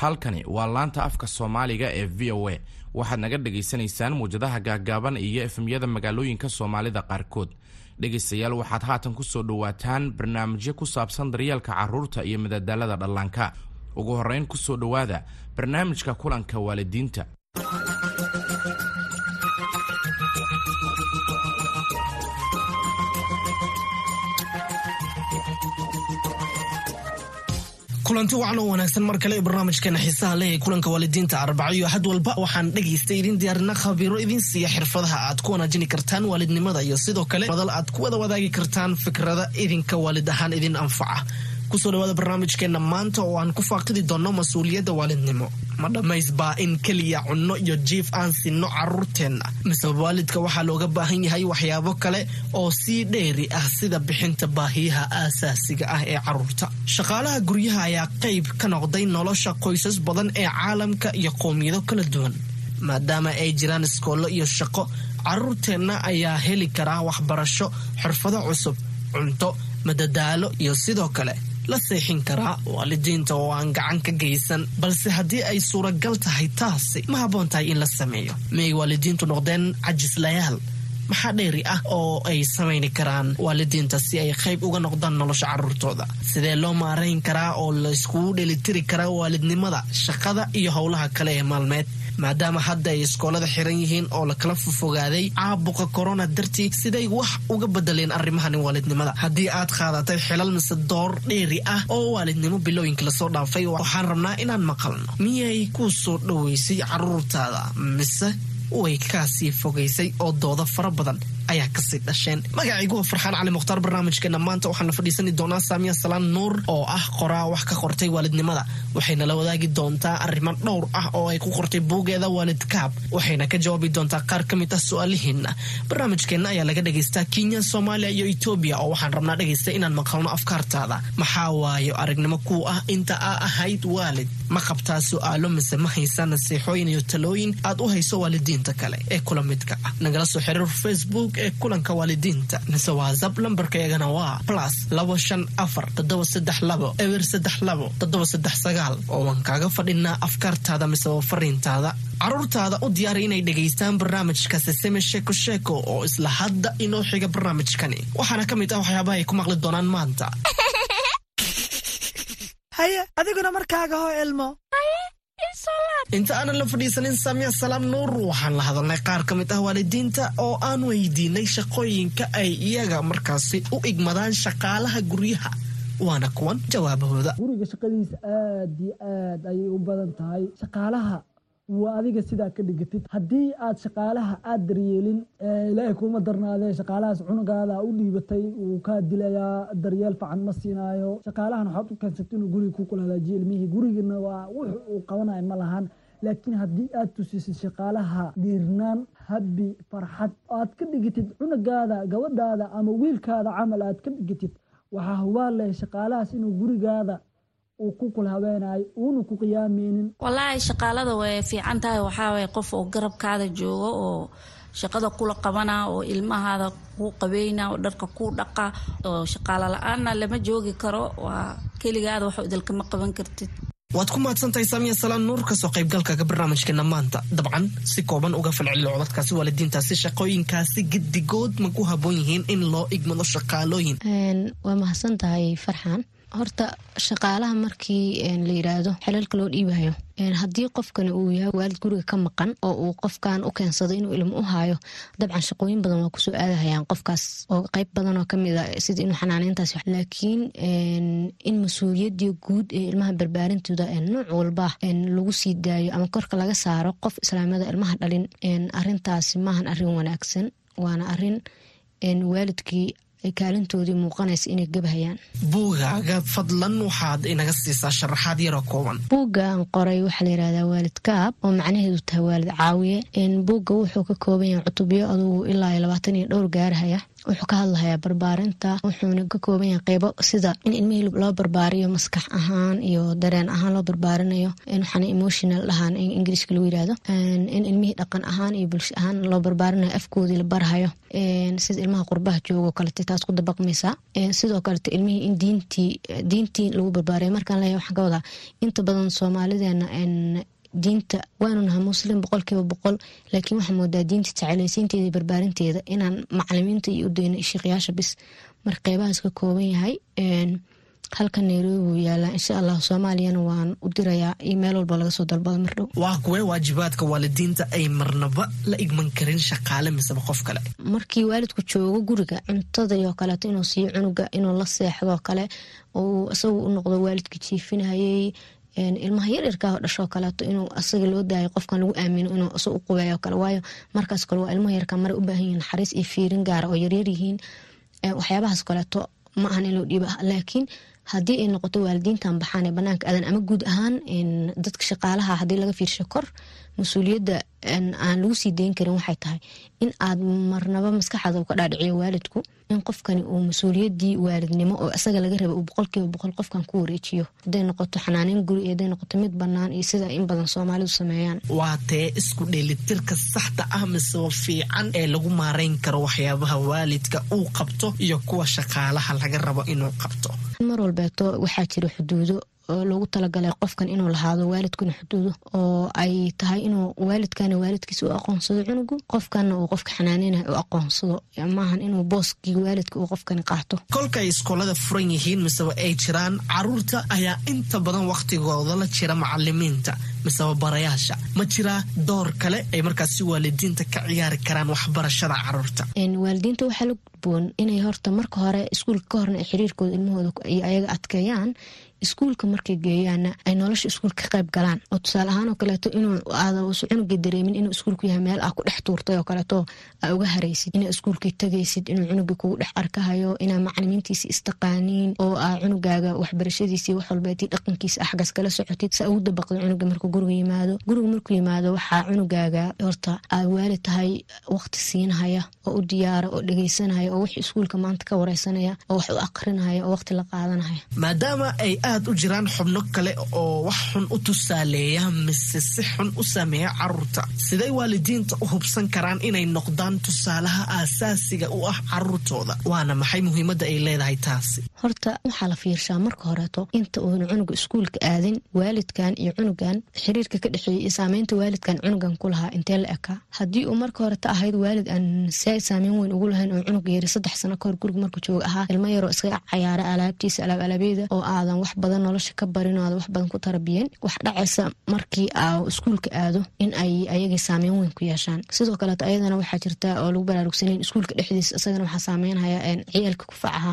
halkani waa laanta afka soomaaliga ee v o a. Waxaad naga dhagaysanaysaan muwjadaha gaagaaban iyo efemyada magaalooyinka soomaalida qaarkood. Dhegaystayaal waxaad haatan ku soo dhowaataan barnaamijyo ku saabsan daryeelka carruurta iyo madadaalada dhallaanka. Ugu horrayn ku soo dhowaada barnaamijka kulanka waalidiinta kulanti wacan oo wanaagsan. Mar kale ee barnaamijkeena xiisaha leh ee kulanka waalidiinta arbacyo axad walba waxaan dhegaysta idin diyaarina khabiiro idin siiya xirfadaha aad ku wanaajini kartaan waalidnimada iyo sidoo kale madal aad ku wada wadaagi kartaan fikrada idinka waalid ahaan idin anfaca ku soo dhawaada barnaamijkeenna maanta oo aan ku faaqidi doonno mas'uuliyadda waalidnimo. Ma dhammays baa in keliya cunno iyo jiif aan sinno carruurteenna. Mise waalidka waxaa looga baahan yahay waxyaabo kale oo sii dheeri ah sida bixinta baahiyaha aasaasiga ah ee carruurta. Shaqaalaha guryaha ayaa qayb ka noqday nolosha qoysas badan ee caalamka iyo qowmiyado kala duwan. Maadaama ay jiraan iskoollo iyo shaqo carruurteenna ayaa heli karaa waxbarasho xirfado cusub cunto madadaalo iyo sidoo kale la seexin karaa waalidiinta oo aan gacan ka geysan balse haddii ay suuragal tahay taasi ma habboon tahay in la sameeyo. Miyay waalidiintu noqdeen cajislayaal maxaa dheeri ah oo ay samayni karaan waalidiinta si ay qayb uga noqdaan nolosha carruurtooda? Sidee loo maarayn karaa oo layskugu dhelitiri karaa waalidnimada shaqada iyo howlaha kale ee maalmeed maadaama hadda ay iskoolada xiran yihiin oo lakala fofogaaday caabuqa korona dartii siday wax uga bedeleen arrimahani waalidnimada. Haddii aad qaadatay xilal mise door dheeri ah oo waalidnimo bilooyinka la soo dhaafay waxaan rabnaa inaan maqalno. Miyay ku soo dhoweysay carruurtaada mise way kaasii fogaysay oo dooda fara badan ayaa ka sii dhasheen? Magacaygu waa farxaan cali mukhtaar barnaamijkeena maanta waxaan la fadhiisani doonaa saamiya salaan nuur oo ah qoraa wax ka qortay waalidnimada waxayna la wadaagi doontaa arrimo dhowr ah oo ay ku qortay buugeeda waalid kaab. Waxayna ka jawaabi doontaa qaar ka mid ah su'aalihiina barnaamijkeenna ayaa laga dhagaystaa kenya soomaaliya iyo etoobiya oo waxaan rabnaa dhegaysta inaan maqalno afkaartaada. Maxaa waayo aragnimo kuu ah inta aa ahayd waalid ma qabtaa su'aalo mise ma haysaa nasiixooyin iyo talooyin aad u hayso waalidiinta kale ee kula midka ah nagala soo xiriir facebook ee kulanka waalidiinta. Mise whatsapp lambarkaygana waa plus labo shan afar toddoba saddex labo eber saddex labo toddoba saddex sagaal oo waan kaaga fadhinaa afkaartaada mise waa fariintaada. Carruurtaada u diyaari inay dhegaystaan barnaamijka seseme sheeko sheeko oo isla hadda inoo xiga barnaamijkani. Waxaana ka mid ah waxyaabaha ay ku maqli doonaan maanta. Haye adiguna markaaga ho elmo. Inta aanan la fadhiisanin saamiya salaam nuur. Waxaan la hadalnay qaar ka mid ah waalidiinta oo aan weydiinay shaqooyinka ay iyaga markaasi u igmadaan shaqaalaha guryaha waana kuwan jawaabahooda. Guriga shaqadiisa aad iyo aad ayay u badan tahay. Shaqaalaha waa adiga sidaa ka dhigatid. Haddii aad shaqaalaha aad daryeelin ilaahay kuma darnaadee shaqaalahaas cunugaada u dhiibatay wuu kaa dilayaa daryeel facan ma siinaayo. Shaqaalahan waxaad u keensatay inuu guriga ku kula ilmihii. Gurigana waa wux uu qabanayo ma lahan. Laakiin haddii aad tusisid shaqaalaha dhiirnaan habbi farxad aad ka dhigatid cunugaada gabadhaada ama wiilkaada camal aad ka dhigatid waxaa hubaa leh shaqaalahaas inuu gurigaada uu ku kula habeenayo uuna ku qiyaameynin wallaahi shaqaalada way fiican tahay. Waxaawaye qof oo garabkaada joogo oo shaqada kula qabana oo ilmahaada ku qabeyna oo dharka ku dhaqa oo shaqaalo la'aanna lama joogi karo. Waa keligaada wax idilkama qaban kartid waad ku mahadsantahay saamiya salaan nuur ka soo qaybgalkaga barnaamijkeena maanta. Dabcan si kooban uga falceliyo codadkaasi waalidiintaasi shaqooyinkaasi gedigood ma ku haboon yihiin in loo igmado shaqaalooyin. Waa mahadsan tahay farxaan horta shaqaalaha markii la yiraahdo xelalka loo dhiibayo haddii qofkani uu yahay waalid guriga ka maqan oo uu qofkan u keensado inuu ilmo u haayo dabcan shaqooyin badan waa ku soo aadahayaan qofkaas oo qeyb badan oo ka mid a sida inuu xanaaneyntaas laakiin in mas'uuliyadii guud ee ilmaha barbaarintooda nooc walba lagu sii daayo ama korka laga saaro qof islaamada ilmaha dhalin arintaasi maahan arrin wanaagsan waana arrin waalidkii kaalintoodii muuqanaysa inay gabahayaan buugaaga fadlan waxaad inaga siisaa sharaxaad yaroo kooban. Buuggaan qoray waxaa la yirahdaa waalid kaab oo macnaheedu tahay waalid caawiye. Buugga wuxuu ka kooban yahay cutubyo adugu ilaa labaatan iyo dhowr gaarahaya. Wuxuu ka hadlahayaa barbaarinta wuxuuna ka kooban yahay qeybo sida in ilmihii loo barbaariyo maskax ahaan iyo dareen ahaan loo barbaarinayo. Waxaana emotional dhahaan in ingiriiska lagu yiraahdo in ilmihii dhaqan ahaan iyo bulsho ahaan loo barbaarinayo afkoodii la barahayo. Sida ilmaha qurbaha joogo kalete halkaas ku dabaqmaysaa sidoo kalete ilmihii in diintii diintii lagu barbaaray. Markaan leeyahay waxaan ka wadaa inta badan soomaalideena diinta waanu nahay muslim boqolkiiba boqol laakiin waxaa moodaa diinta jecelaysiinteeda iyo barbaarinteeda. Inaan macalimiinta iyo u dayno sheekhayaasha bis. Marka qeybahaas ka kooban yahay halka nairobi wuu yaalaa insha allah soomaaliyana waan u dirayaa. Iyo meel walba laga soo dalbado mardhow. Waa kuwee waajibaadka waalidiinta ay marnaba la igman karin shaqaale miseba qof kale. Markii waalidku joogo guriga cuntadayoo kaleeto inuu siiyo cunuga inuu la seexdoo kale uu isagu u noqdo waalidka jiifinayay ilmaha yaryarkaa dhashoo kaleeto inuu asaga loo daayo qofkan lagu aamino inuu isa u qubeeyo kale. Waayo markaas kale waa ilmaha yarka mara u baahan yihiin naxariis iyo fiirin gaara oo yaryar yihiin. Waxyaabahaas kaleeto ma ahan in loo dhiiba laakiin haddii ay noqoto waalidiintan baxaan ee banaanka aadan ama guud ahaan dadka shaqaalaha haddii laga fiirsho kor mas'uuliyadda aan lagu sii dayn karin waxay tahay in aad marnaba maskaxaada ka dhaadhiciyo waalidku in qofkani uu mas'uuliyadii waalidnimo oo isaga laga raba uu boqolkiiba boqol qofkan ku wareejiyo. Hadday noqoto xanaaneyn guri iyo hadday noqoto mid bannaan iyo sida in badan soomaalidu sameeyaan. Waa tee isku dheelitirka saxda ah miseba fiican ee lagu maarayn karo waxyaabaha waalidka uu qabto iyo kuwa shaqaalaha laga rabo inuu qabto? Mar walbeeto waxaa jira xuduudo oo loogu talagalay qofkan inuu lahaado waalidkuna xuduudo oo ay tahay inuu waalidkana waalidkiisa u aqoonsado cunugu qofkana uu qofka xanaaneynayo u aqoonsado. Maahan inuu booskii waalidka uu qofkani qaato. Kolkaay iskoolada furan yihiin miseba ay jiraan carruurta ayaa inta badan wakhtigooda la jira macalimiinta miseba barayaasha ma jiraa door kale ay markaasi waalidiinta ka ciyaari karaan waxbarashada carruurta. Waalidiinta waxaa la gudboon inay horta marka hore iskuulka ka horna ay xiriirkooda ilmahooda iyo ayaga adkeeyaan iskuulka markay geeyaana ay nolosha iskuulka ka qayb galaan. Oo tusaale ahaan oo kaleeto inuu aadausu cunuga dareemin inuu iskuulku yahay meel ah ku dhex tuurtay oo kaleeto aa uga haraysid. Inaa iskuulkii tagaysid inuu cunuga kugu dhex arkahayo inaa macalimiintiisi istaqaaniin oo aa cunugaaga waxbarashadiisii wax walbeetii dhaqankiisa axgas kala socotid sa ugu dabaqda cunuga markuu guriga yimaado. Guriga markuu yimaado waxaa cunugaaga horta aa waali tahay waqti siinhaya oo u diyaara oo dhegeysanaya oo wix iskuulka maanta ka wareysanaya oo wax u aqrinaya oo waqti la qaadanaya aad u jiraan xubno kale oo wax xun u tusaaleeya mise si xun u sameeya carruurta siday waalidiinta u hubsan karaan inay noqdaan tusaalaha aasaasiga u ah caruurtooda waana maxay muhiimadda ay leedahay taasi horta waxaa la fiirshaa marka horeeto inta uuna cunuga iskuulka aadin waalidkan iyo cunugan xiriirka ka dhexeeyay iyo saameynta waalidkan cunugan ku lahaa intee la ekaa haddii uu marka horeta ahayd waalid aan saameyn weyn ugu lahayn oo cunug yari saddex sano kahor guriga markuu jooga ahaa ilmo yaroo iskaga cayaara alaabtiisa alaab alaabyada oo aadan wax badan nolosha ka barin oo aada wax badan ku tarbiyeen wax dhacaysa markii aa iskuulka aado in ay ayagii saameyn weyn ku yeeshaan. Sidoo kaleeto ayadana waxaa jirta oo lagu baraarugsanayn iskuulka dhexdiisa isagana waxaa saameynhaya ciyaalka kufacaha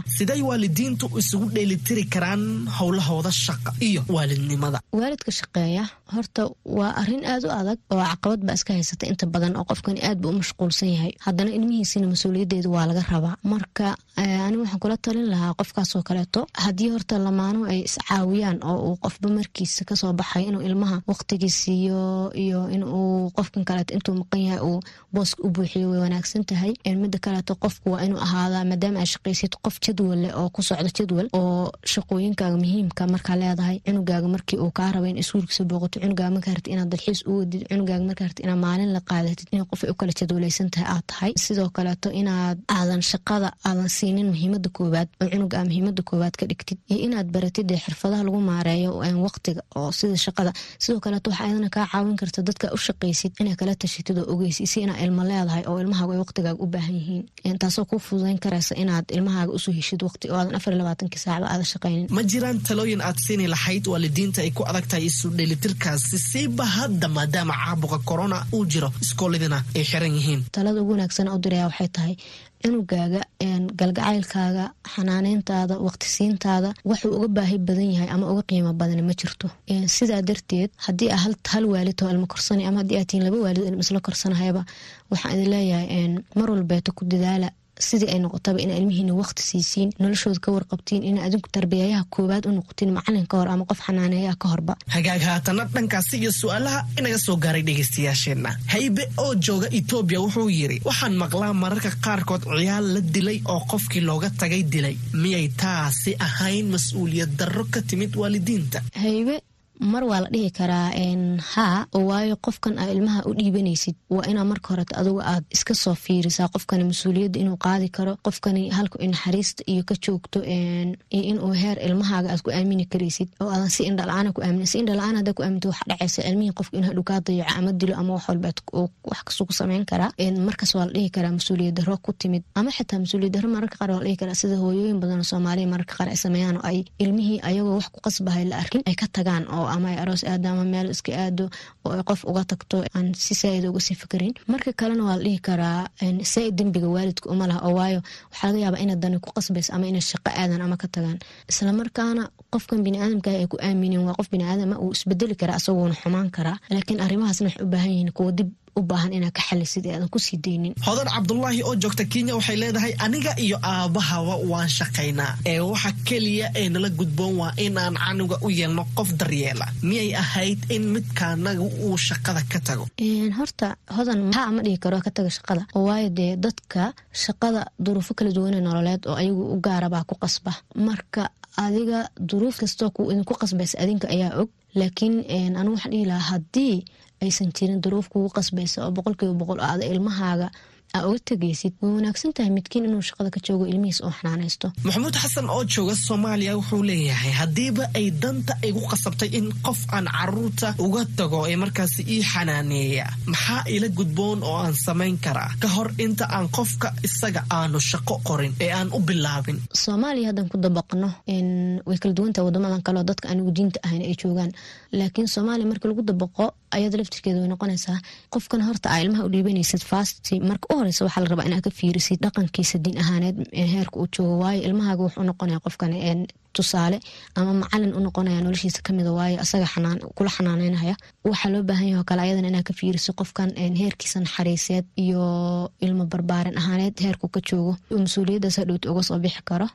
waalidiintu isugu dheelitiri karaan howlahooda shaqa iyo waalidnimada. Waalidka shaqeeya horta waa arrin aad u adag oo caqabad baa iska haysata inta badan oo qofkani aad buu u mashquulsan yahay. Haddana ilmihiisina mas'uuliyadeedu waa laga rabaa. Marka anigu waxaan kula talin lahaa qofkaasoo kaleeto haddii horta lamaano ay iscaawiyaan oo uu qofba markiisa ka soo baxay inuu ilmaha waqtigiisiiyo iyo inuu qofkan kaleeto intuu maqan yahay uu booska u buuxiyo way wanaagsan tahay. Mida kaleeto qofku waa inuu ahaadaa maadaama ay shaqaysid qof jadwalle oo ku socdo jadwal oo shaqooyinkaaga muhiimka markaa leedahay. Cunugaaga markii uu kaa raba in iskuulkiisa booqato cunugaaga markaa rabti inaad dalxiis u wadid cunugaaga markaa rabti inaad maalin la qaadatid in qof u kala jadwalaysan tahay aad tahay. Sidoo kaleeto inaad aadan shaqada aadan siinin muhiimada koowaad oo cunuga muhiimada koowaad ka dhigtid iyo inaad baratid ee xirfadaha lagu maareeyo waqtiga oo sida shaqada. Sidoo kaleeto waxaa ayadana kaa caawin karta dadka u shaqaysid inaa kala tashatid oo ogeysid inaa ilmo leedahay oo ilmahaaga ay waqtigaaga u baahan yihiin. Taasoo kuu fududayn karaysa inaad ilmahaaga u soo heshid waqti oo aadan afar labaatankii saacba aada shaqaynin ma jiraan talooyin aad siini lahayd waalidiinta ay ku adag tahay isu dheelitirkaasi siiba hadda maadaama caabuqa korona uu jiro iskooladina ay xiran yihiin. Talada ugu wanaagsan u diraya waxay tahay cunugaaga galgacaylkaaga xanaaneyntaada waqtisiintaada waxuu uga baahi badan yahay ama uga qiimo badan ma jirto. Sidaa darteed haddii aa hal waalid oo ilmo korsanay ama haddii aad tihiin laba waalid ilmo isla korsanahayaba waxaan idin leeyahay mar walbeeto ku dadaala sidii ay noqotaba ina ilmihiina waqti siisiin noloshooda ka warqabtiin ina adinku tarbiyayaha koowaad u noqotiin macalin ka hor ama qof xanaaneeyaha ka horba. Hagaag haatana dhankaasi iyo su'aalaha inaga soo gaaray dhegaystayaasheenna haybe oo jooga etoobiya wuxuu yidhi waxaan maqlaa mararka qaarkood ciyaal la dilay oo qofkii looga tagay dilay. Miyay taasi ahayn mas'uuliyad darro ka timid waalidiinta? Haybe mar waa la dhihi karaa haa waayo qofkan aa ilmaha u dhiibanaysid waa inaa marka horeta adugu aad iska soo fiirisaa qofkani mas'uuliyadda inuu qaadi karo qofkani halka naxariista iyo ka joogto iyo inuu heer ilmahaaga aad ku aamini karaysid oo aadan si indhala-aana ku aamin si indhala-aan haddaa ku aaminta waxa dhacaysa ilmihii qofka inuu hadhow kaa dayaco ama dilo ama wax walba wax kastuu ku sameyn karaa markaas waa la dhihi karaa mas'uuliyad daro ku timid. Ama xitaa mas'uuliyad daro mararka qaar waa la dhihi karaa sida hooyooyin badan oo soomaaliya mararka qaar ay sameeyaan oo ay ilmihii ayagoo wax ku qasbahay la arkin ay ka tagaan oo ama ay aroos aado ama meel iska aado oo ay qof uga tagto aan si saaid uga sii fikrin marka kalena waa la dhihi karaa saaid dembiga waalidka uma laha oo waayo waxaa laga yaabaa inay dani ku qasbaysa ama inay shaqo aadan ama ka tagaan. Islamarkaana qofkan biniaadamka ay ku aaminin waa qof biniaadama uu isbedeli karaa asagoona xumaan karaa. Laakiin arrimahaasna waxay u baahan yihiin kuwa dib u baahan inaa ka xalisid ee aadan ku sii daynin hodan cabdulaahi oo joogta kenya waxay leedahay aniga iyo aabahaba waan shaqaynaa. Ee waxa keliya ee nala gudboon waa inaan canuga u yeelno qof daryeela. Miyay ahayd in midkaanaga uu shaqada ka tago? Horta hodan maxaa ama dhihi karo ka taga shaqada. Oo waayo dee dadka shaqada duruufo kala duwane nololeed oo ayagu u gaarabaa ku qasba. Marka adiga duruuf kastoo idinku qasbaysa adinka ayaa og. Laakiin anigu waxaan dhihi lahaa haddii aysan jirin duruuf kugu qasbaysa oo boqolkiiba boqol aada ilmahaaga uga tegaysid way wanaagsan tahay midkiin inuu shaqada ka joogo ilmihiis oo xanaanaysto? Maxamuud xasan oo jooga soomaaliya wuxuu leeyahay haddiiba ay danta igu qasabtay in qof aan carruurta uga tago ee markaasi ii xanaaneeya. Maxaa ila gudboon oo aan samayn karaa? Ka hor inta aan qofka isaga aanu shaqo qorin ee aan u bilaabin. Soomaaliya haddaan ku dabaqno way kala duwantaha wadamadan kaleo dadka anigu diinta ahayn ay joogaan. Laakiin soomaaliya marka lagu dabaqo ayada laftirkeeda way noqonaysaa. Qofkan horta aa ilmaha u dhiibanaysid fasti marka horeysa waxaa la rabaa inaad ka fiirisid dhaqankiisa diin ahaaneed heerka uu joogo waayo ilmahaaga wuxuu noqonaya qofkan tusaale ama macalin u noqonaya noloshiisa kamida waayo asaga kula xanaaneynaya waxaa loo baahan yaho kale ayadan inaad ka fiiriso qofkan heerkiisa naxariiseed iyo ilmo barbaarin ahaaneed heerku ka joogo. Mas'uuliyadaas hadhowta uga soo bixi karo.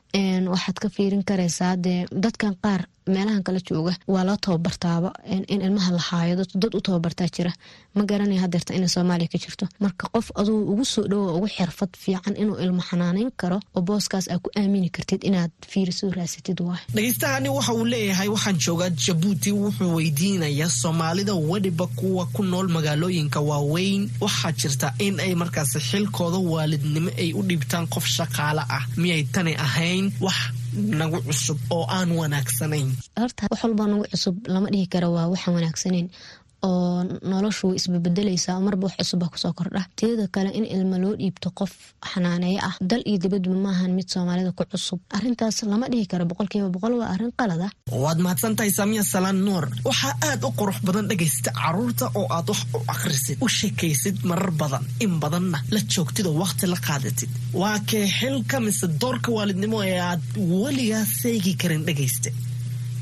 Waxaad ka fiirin karaysaa dee dadkan qaar meelahan kala jooga waa loo tababartaaba. In ilmaha la haayo dad u tababartaa jira. Ma garanaya hadeerta inay soomaaliya ka jirto. Marka qof aduu ugu soo dhowo ugu xirfad fiican inuu ilmo xanaaneyn karo oo booskaas aad ku aamini kartid inaad fiiriso raasatid dhegeystahaani waxa uu leeyahay waxaan joogaa jabuuti wuxuu weydiinayaa soomaalida weliba kuwa ku nool magaalooyinka waaweyn waxaa jirta in ay markaasi xilkooda waalidnimo ay u dhiibtaan qof shaqaale ah. Miyay tani ahayn wax nagu cusub oo aan wanaagsanayn horta wax walbaa nagu cusub lama dhihi karo waa waxaan wanaagsanayn oo noloshu way isbabedelaysaa marba wax cusuba ku soo kordha. Teeda kale in ilmo loo dhiibto qof xanaaneeyo ah dal iyo dibadba maahan mid soomaalida ku cusub. Arintaas lama dhihi karo boqolkiiba boqol waa arrin qalada. Waad mahadsantahay saamiya salaan nuur waxaa aad u qurux badan dhegaysta carruurta oo aad wax u akhrisid u sheekaysid marar badan in badanna la joogtid oo wakhti la qaadatid waa kee xilka mise doorka waalidnimo ee aad weligaa seegi karin dhegaysta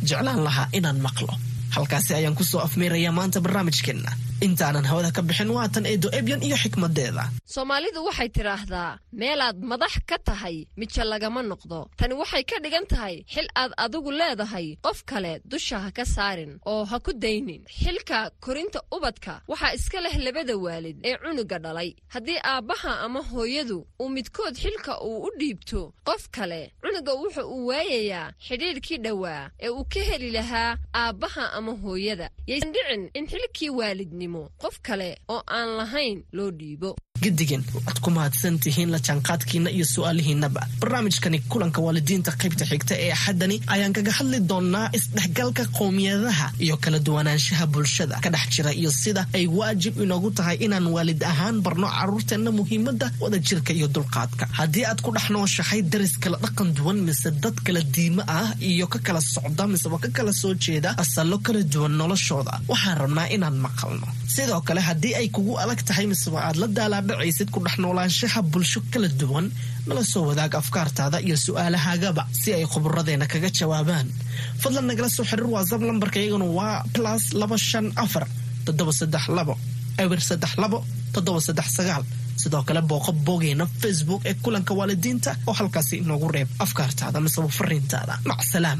jeclaan lahaa inaan maqlo halkaasi ayaan ku soo afmeerayaa maanta barnaamijkeenna intaanan hawada ka bixin waatan eedo ebyan iyo xikmadeeda. Soomaalidu waxay tidhaahdaa meelaad madax ka tahay mija lagama noqdo. Tani waxay ka dhigan tahay xil aad adigu leedahay qof kale dusha ha ka saarin oo ha ku daynin. Xilka korinta ubadka waxaa iska leh labada waalid ee cunuga dhalay. Haddii aabbaha ama hooyadu uu midkood xilka uu u dhiibto qof kale cunuga wuxa uu waayayaa xidhiidhkii dhowaa ee uu ka heli lahaa aabbaha ama hooyada. Yaysan dhicin in xilkii waalidnimo qof kale oo aan lahayn loo dhiibo gedigan waad ku mahadsan tihiin la jaanqaadkiina iyo su'aalihiinaba barnaamijkani kulanka waalidiinta qaybta xigta ee axaddani ayaan kaga hadli doonnaa isdhexgalka qowmiyadaha iyo kala duwanaanshaha bulshada. Ka dhex jira iyo sida ay waajib inoogu tahay inaan waalid ahaan barno carruurteenna muhiimadda wadajirka iyo dulqaadka. Haddii aad ku dhex nooshahay daris kala dhaqan duwan mise dad kala diimo ah iyo ka kala socda miseba ka kala soo jeeda asallo kala duwan noloshooda waxaan rabnaa inaan maqalno. Sidoo kale haddii ay kugu adag tahay miseba aad la daalaadhacaysid ku dhex noolaanshaha bulsho kala duwan nala soo wadaag afkaartaada iyo su'aalahaagaba si ay khuburadeenna kaga jawaabaan. Fadlan nagala soo xiriir waasab lambarka iyaguna waa plus laba shan afar toddoba saddex labo eber saddex labo toddoba saddex sagaal. Sidoo kale booqo boogeena facebook ee kulanka waalidiinta oo halkaasi inoogu reeb afkaartaada miseba fariintaada. Macsalaam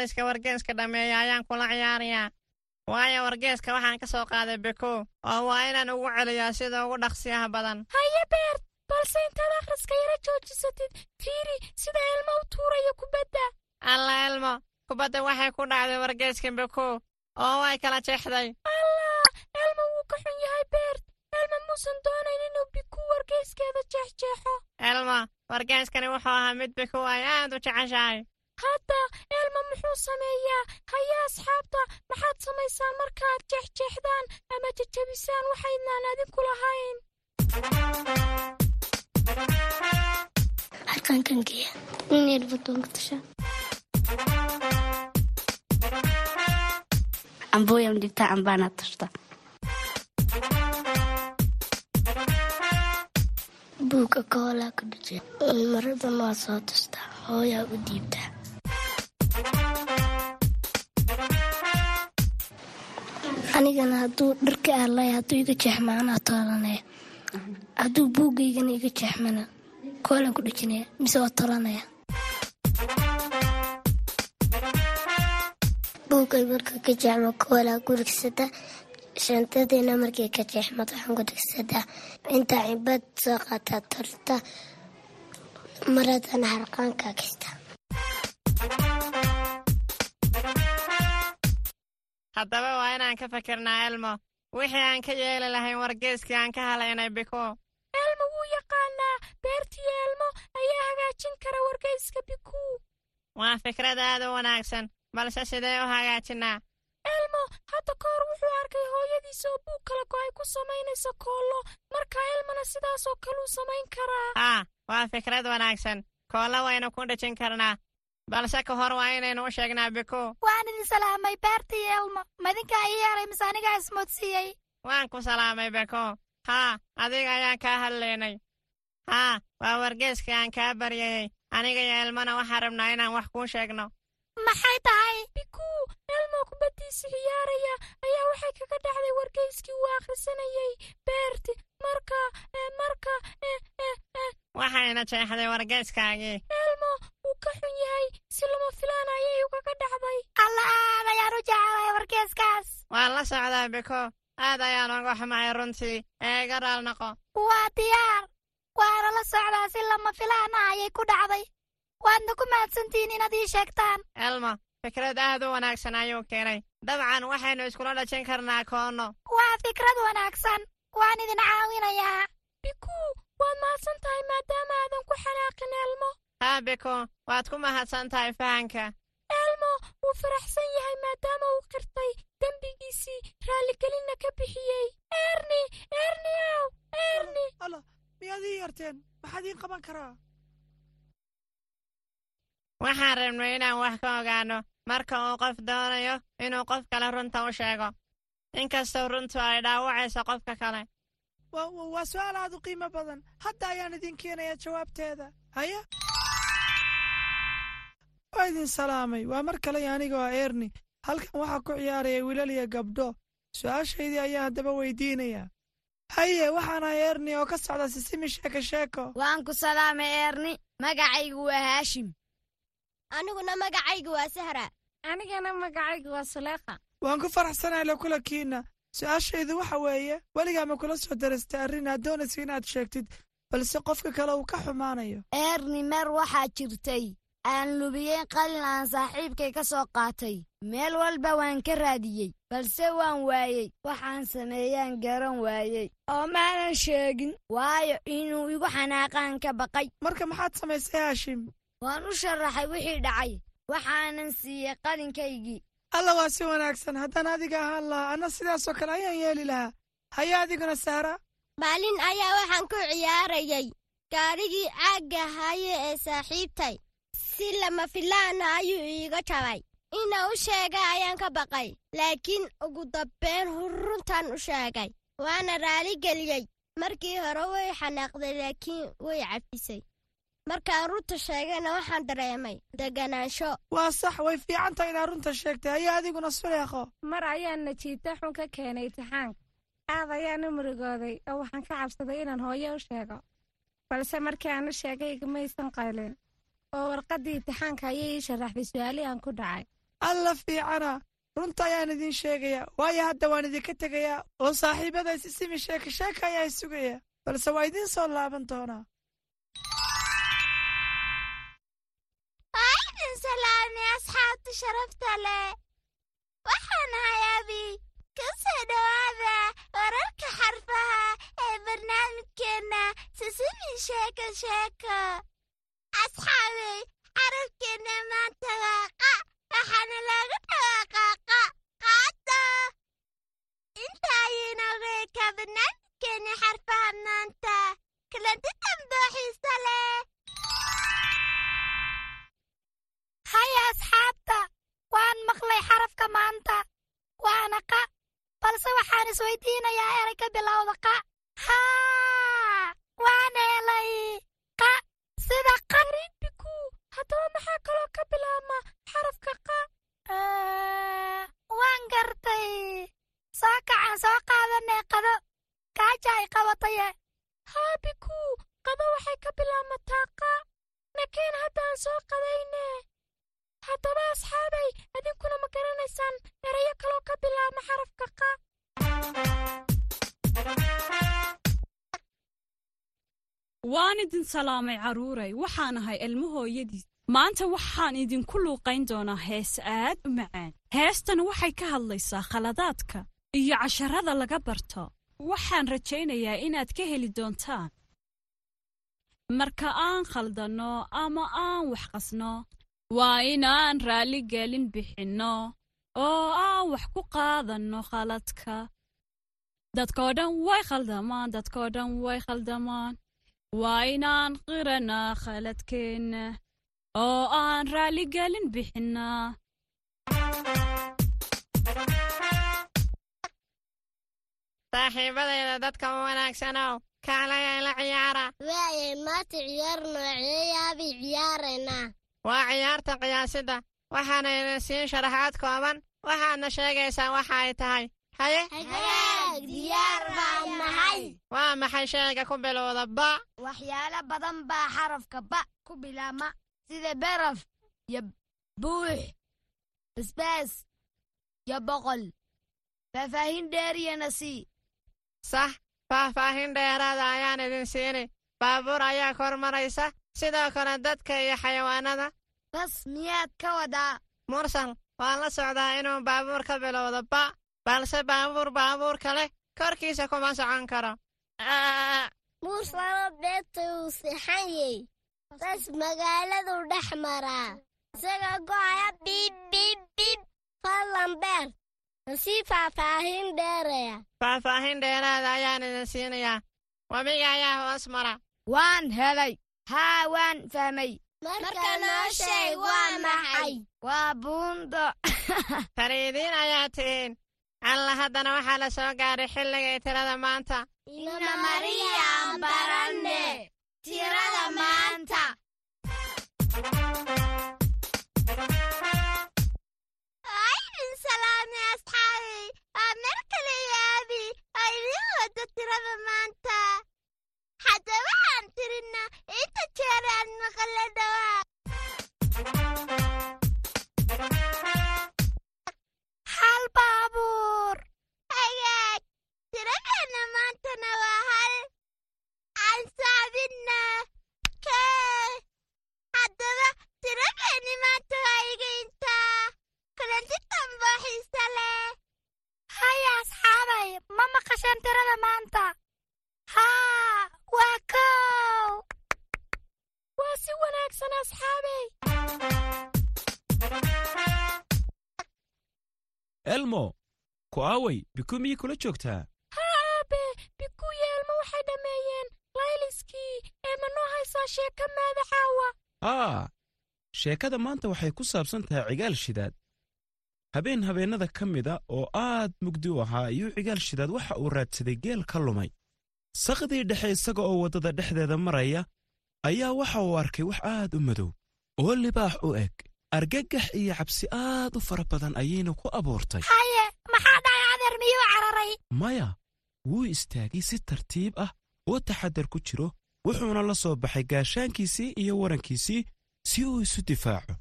akhriska wargeeska dhammeeya ayaan kula ciyaarayaa waayo wargeeska waxaan ka soo qaaday beko oo waa inaan ugu celiyaa sida ugu dhaqsiyaha badan. Haye beert balse intaad akhriska yara joojisatid. Fiiri sida elmo u tuurayo kubadda. Alla elmo kubadda waxay ku dhacday wargeeska beko oo way kala jeexday. Allah elmo wuu ka xun yahay beert elmo muusan doonayn inuu biku wargeyskeeda jeexjeexo. Elmo wargeeskani wuxuu ahaa mid beko ay aad u jeceshahay muxuu sameeyaa haye asxaabta maxaad samaysaan markaad jeexjeexdaan ama jejebisaan waxaydnaan adinku lahayn. Buuga koolaa ku dhuje maradan waa soo tustaa hooyaa u dhiibtaa anigana hadduu dharka aalay hadduu iga jeexmaanaa toolanaya hadduu buugaygana iga jeexmana. Koolaan ku dhejinaya mise waa tolanaya buugay marka ka jeexmo koolaa ku rigsada. Shantadiina markay ka jeexmad waxaan ku dhigsadaa intaa cibad soo qaataa torta maradana harqaankaa kista haddaba waa inaan ka fakirnaa elmo. Wixii aan ka yeeli lahayn wargeeskii aan ka halaynay biko. Elmo wuu yaqaanaa. Beertii elmo ayaa hagaajin kara wargeyska bikuu waa fikrad aad u wanaagsan balse sidee u hagaajinaa? Elmo hadda ka hor wuxuu arkay hooyadiisa oo buug kala go'ay ku samaynaysa koollo markaa elmona sidaasoo kaluu samayn karaa. Haa waa fikrad wanaagsan. Koollo waynu ku dhejin karnaa balse ka hor waa inaynu u sheegnaa biko waan idin salaamay beertii elmo. Madinkaa ii yeelay mise anigaa ismoodsiiyey? Waan ku salaamay beko haa adiga ayaan kaa hadlaynay. Haa waa wargeeskii aan kaa baryayey aniga iyo elmona waxaan rabnaa inaan wax kuu sheegno. Maxay tahay? Bikuu elmo kubaddiisi ciyaaraya ayaa waxay kaga dhacday wargeyskii uu akhrisanayey beerti marka marka waxayna jeexday wargeeskaagii elmo ka xun yahay si lama filaan ayay ugaga dhacday. Alla aad ayaan u jeclay wargeeskaas. Waan la socdaa biko aad ayaan uga xumahay runtii ee iga raal noqo waa diyaar. Waana la socdaa si lama filaan ah ayay ku dhacday. Waadna ku mahadsantihiin inaad ii sheegtaan. Elmo fikrad aad u wanaagsan ayuu keenay. Dabcan waxaynu iskula dhajin karnaa koonno. Waa fikrad wanaagsan. Waan idin caawinayaa. Bikuu waad mahadsan tahay maadaama aadan ku xanaaqin elmo haa biko waad ku mahadsan tahay fahanka. Elmo wuu faraxsan yahay maadaama uu qirtay dembigiisii raalligelinna ka bixiyey. Erni erni ow erni alla miyaad ii yarteen? Maxaad ii qaban karaa? Waxaan rabnay inaan wax ka ogaanno marka uu qof doonayo inuu qof kale runta u sheego. Inkastoo runtu ay dhaawacayso qofka kale. Waa su'aal aad u qiimo badan. Hadda ayaan idin keenayaa jawaabteeda. Haya waa idin salaamay. Waa mar kale anigoo ah erni halkan waxaa ku ciyaaraya wiilal iyo gabdho. Su'aashaydii ayaan haddaba weydiinayaa haye waxaan ahay erni oo ka socda sisimi sheeko sheeko. Waan ku salaamay erni magacaygu waa haashim. Aniguna magacaygu waa sahra. Anigana magacaygu waa suleekha waan ku faraxsanahay la kulankiinna su'aashaydu waxa weeye weligaa ma kula soo darastay arrin aad doonaysa inaad sheegtid balse qofka kale uu ka xumaanayo. Erni mer waxaa jirtay aan lubiyeyn qalin aan saaxiibkay ka soo qaatay. Meel walba waan ka raadiyey balse waan waayey. Waxaan sameeyaan garan waayey. Oo maanan sheegin waayo inuu igu xanaaqaan ka baqay. Marka maxaad samaysay haashim? Waan u sharaxay wixii dhacay. Waxaanan siiyey qalinkaygii. Alla waa si wanaagsan. Haddaan adiga ahaan lahaa anna sidaasoo kale ayaan yeeli lahaa. Haya adiguna sahra maalin ayaa waxaan ku ciyaarayay. Gaadhigii caagga haye ee saaxiibtay si lama filaana ayuu iiga jabay ina u sheega ayaan ka baqay laakiin ugu dambeyn runtan u sheegay. Waana raaligeliyey markii hore way xanaaqday laakiin way cafisay. Markaan runta sheegayna waxaan dareemay deganaansho waa sax way fiican tahay inaad runta sheegtay. Haya adiguna suleekho mar ayaan najiita xun ka keenay itixaanka aad ayaan u murugooday oo waxaan ka cabsaday inaan hooyo u sheego. Balse markii aan u sheegay igamaysan qaylin oo warqaddii itixaanka ayay ii sharaxday su'aalihii aan ku dhacay. Alla fiicana runta ayaan idiin sheegayaa waayo hadda waan idinka tegayaa oo saaxiibada isisimi sheeka sheeka ayaa isugaya balse waa idiin soo laaban doonaa. Aydin salaami asxaabta sharafta leh. Waxaan ahay abi ka soo dhowaada wararka xarfaha ee barnaamijkeenna sisimi sheeko sheeko asxaabey xarafkeenna maanta waa qa waxaana looga dhawaaqaa qa qaada inta ayaynaga ekaa barnaamijkeenna xarfaha maanta kulanti dambe xiisa leh. Haya asxaabta waan maqlay xarafka maanta. Waana qa balse waxaan isweydiinayaa eray ka bilowda qa. Haa idin salaamay carruuray waxaan ahay ilmo hooyadiis maanta waxaan idinku luuqayn doonaa hees aad u macaan. Heestana waxay ka hadlaysaa khaladaadka iyo casharada laga barto. Waxaan rajaynayaa inaad ka heli doontaan. Marka aan khaldanno ama aan wax qasno waa inaan raalligelin bixinno oo aan wax ku qaadanno khaladka. Dadkoo dhan way khaldamaan dadkoo dhan way khaldamaan waa inaan qiranaa khaladkeenna oo aan raalligelin bixinnaa saaxiibadayda dadka u wanaagsanow kaalaya la ciyaara. Waayay maanta ciyaar nooceeyaabay ciyaaraynaa waa ciyaarta qiyaasidda waxaana idin siin sharaxaad kooban. Waxaadna sheegaysaa waxa ay tahay waa maxay shayga ku bilowda ba? Waxyaalo badan baa xarafka ba ku bilaabma sida beraf iyo buux basbaas iyo boqol. Faahfaahin dheeriyana sii sax faahfaahin dheeraada ayaan idin siini. Baabuur ayaa kor maraysa sidoo kale dadka iyo xayawaanada. Bas miyaad ka wadaa? Mursal waan la socdaa inuu baabuur ka bilowdo ba balse baabuur baabuur kale korkiisa kuma socon karo. Beerta uu sixanyey bas magaaladuu dhex maraa isaga go'aya biib biib biib. Fadlan beer. Masii faahfaahin dheeraya faahfaahin dheeraada ayaan idin siinayaa. Webiga ayaa hoos mara. Waan helay. Haa waan fahmay. Marka noo sheeg waa maxay? waa buundo. Fariidiin ayaa tihiin alla haddana waxaa la soo gaaray xilligay tirada maanta. Ina mariyaan baranne tirada maanta. Aydin oo idin wada tirada maanta. Hadda waxaan tirinaa. Inta jeer aan dhawaa biku miyay kula joogtaa ha aabe bikuyo elmo waxay dhammeeyeen layliskii ee ma noo haysaa sheeka maadacaawa haa sheekada maanta waxay ku saabsan tahay cigaal shidaad habeen habeennada ka mida oo aad mugdi u ahaa ayuu cigaal shidaad waxa uu raadsaday geel ka lumay sakhdii dhexe isaga oo waddada dhexdeeda maraya ayaa waxa uu arkay wax aad u madow oo libaax u eg argagax iyo cabsi aad u fara badan ayayna ku abuurtay miyuu cararay? Maya wuu istaagay si tartiib ah oo taxaddar ku jiro wuxuuna la soo baxay gaashaankiisii iyo warankiisii si uu isu difaaco.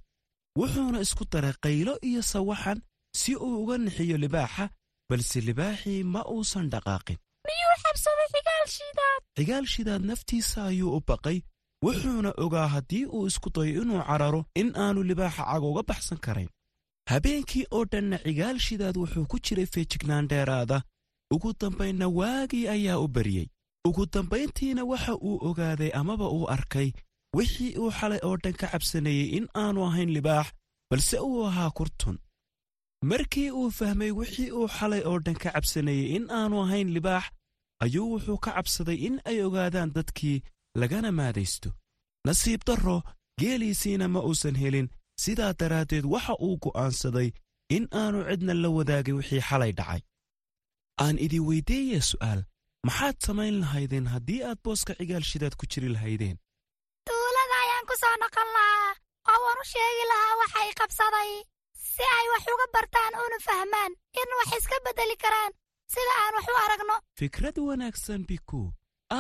Wuxuuna isku daray qaylo iyo sawaxan si uu uga nixiyo libaaxa balse libaaxii ma uusan dhaqaaqin. Miyuu xabsaday cigaal shidaad cigaal shidaad naftiisa ayuu u baqay wuxuuna ogaa haddii uu isku dayo inuu cararo in aanu libaaxa cag uga baxsan karayn habeenkii oo dhanna cigaal shidaad wuxuu ku jiray feejignaan dheeraada ugu dambaynna waagii ayaa u baryey ugu dambayntiina waxa uu ogaaday amaba uu arkay wixii uu xalay oo dhan ka cabsanayey in aanu ahayn libaax balse uu ahaa kurtun. Markii uu fahmay wixii uu xalay oo dhan ka cabsanayey in aanu ahayn libaax ayuu wuxuu ka cabsaday in ay ogaadaan dadkii lagana maadaysto. Nasiib darro geeliisiina ma uusan helin sidaa daraaddeed waxa uu go'aansaday in aanu cidna la wadaagin wixii xalay dhacay. Aan idin weyddiiya su'aal maxaad samayn lahaydeen haddii aad booska cigaal shidaad ku jiri lahaydeen? Tuulada ayaan ku soo noqon lahaa oo waan u sheegi lahaa waxay qabsaday si ay wax uga bartaan una fahmaan in wax iska beddeli karaan. Sida aan wax u aragno. Fikrad wanaagsan biku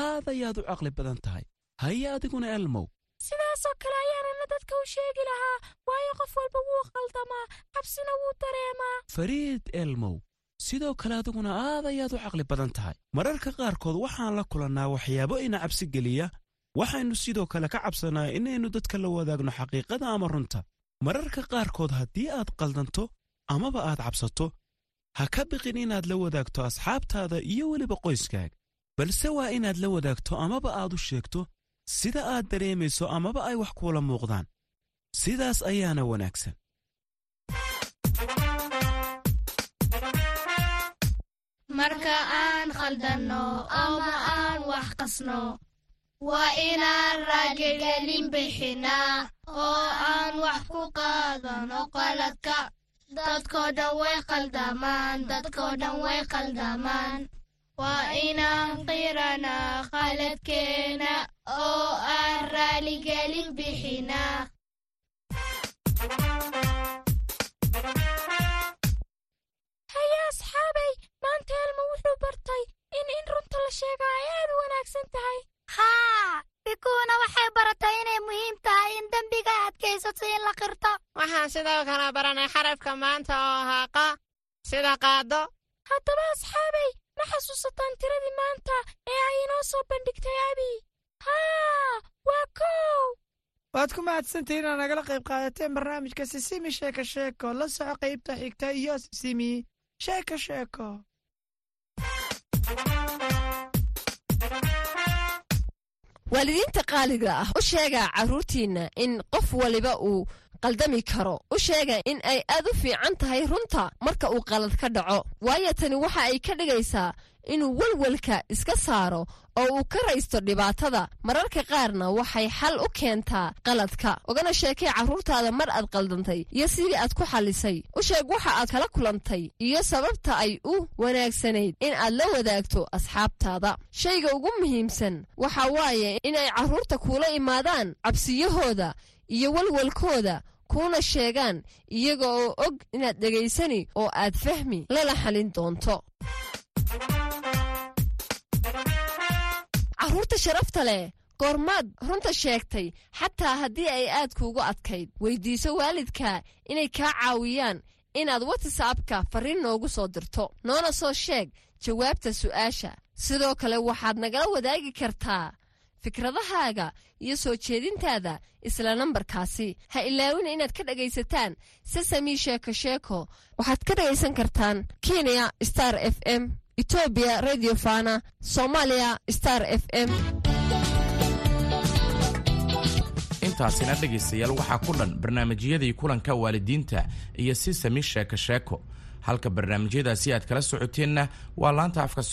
aad ayaad u caqli badan tahay. Haye adiguna elmow sidaasoo kale ayaanana dadka u sheegi lahaa waayo qof walba wuu khaldamaa cabsina wuu dareemaa fariid elmow sidoo kale adiguna aad ayaad u caqli badan tahay. Mararka qaarkood waxaan la kulannaa waxyaabo ina cabsi geliya. Waxaynu sidoo kale ka cabsannaa inaynu dadka la wadaagno xaqiiqada ama runta. Mararka qaarkood haddii aad qaldanto amaba aad cabsato ha ka biqin inaad la wadaagto asxaabtaada iyo weliba qoyskaaga balse waa inaad la wadaagto amaba aad u sheegto sida aad dareemayso amaba ay wax kuula muuqdaan. Sidaas ayaana wanaagsan. Marka aan khaldanno ama aan wax qasno waa inaan raagagelin bixinaa oo aan wax ku qaadano qaladka. Dadkoo dhan way qaldamaan dadkoo dhan way qaldamaan waa inaan qiranaa qaladkeena oo aan raaligelin bixinaa haye asxaabay maanta elmo wuxuu bartay in in runta la sheegaa ay aad u wanaagsan tahay. Haa bikuuna waxay baratay inay muhiim tahay in dembiga adkaysato in la qirto. Waxaan sidoo kale baranay xarafka maanta oo ahaa qa sida qaado haddaba asxaabay ma xasuusataan tiradii maanta ee ay inoo soo bandhigtay abi waad ku mahadsantihiin oo nagala qayb qaadateen barnaamijka sisimi sheeko sheeko. La soco qaybta xigta iyo sisimi sheeko sheeko. Waalidiinta qaaliga ah u sheega carruurtiinna in qof waliba uu qaldami karo. U sheega in ay aad u fiican tahay runta marka uu qalad ka dhaco. Waayo tani waxa ay ka dhigaysaa inuu welwelka iska saaro oo uu ka raysto dhibaatada. Mararka qaarna waxay xal u keentaa qaladka. Ogana sheekay carruurtaada mar aad qaldantay iyo sidii aad ku xallisay u sheeg waxa aad kala kulantay iyo sababta ay u wanaagsanayd in aad la wadaagto asxaabtaada. Shayga ugu muhiimsan waxa waaye inay carruurta kuula imaadaan cabsiyahooda iyo welwelkooda kuuna sheegaan iyaga oo og inaad dhegaysani oo aad fahmi lala xalin doonto. Carruurta sharafta leh goormaad runta sheegtay xataa haddii ay aad kuugu adkayd. Weyddiiso waalidka inay kaa caawiyaan inaad watsapka farriin noogu soo dirto noona soo sheeg jawaabta su'aasha. Sidoo kale waxaad nagala wadaagi kartaa fikradahaaga iyo soo jeedintaada isla nambarkaasi. Ha ilaawina inaad ka dhegaysataan sesami sheeko sheeko. Waxaad ka dhegaysan kartaan kenya star f m etoobiya radio fana soomaaliya star f m. Intaasina dhegaystayaal waxaa ku dhan barnaamijyadii kulanka waalidiinta iyo si sami sheeko sheeko. Halka barnaamijyadaasi aad kala socoteenna waa laanta afka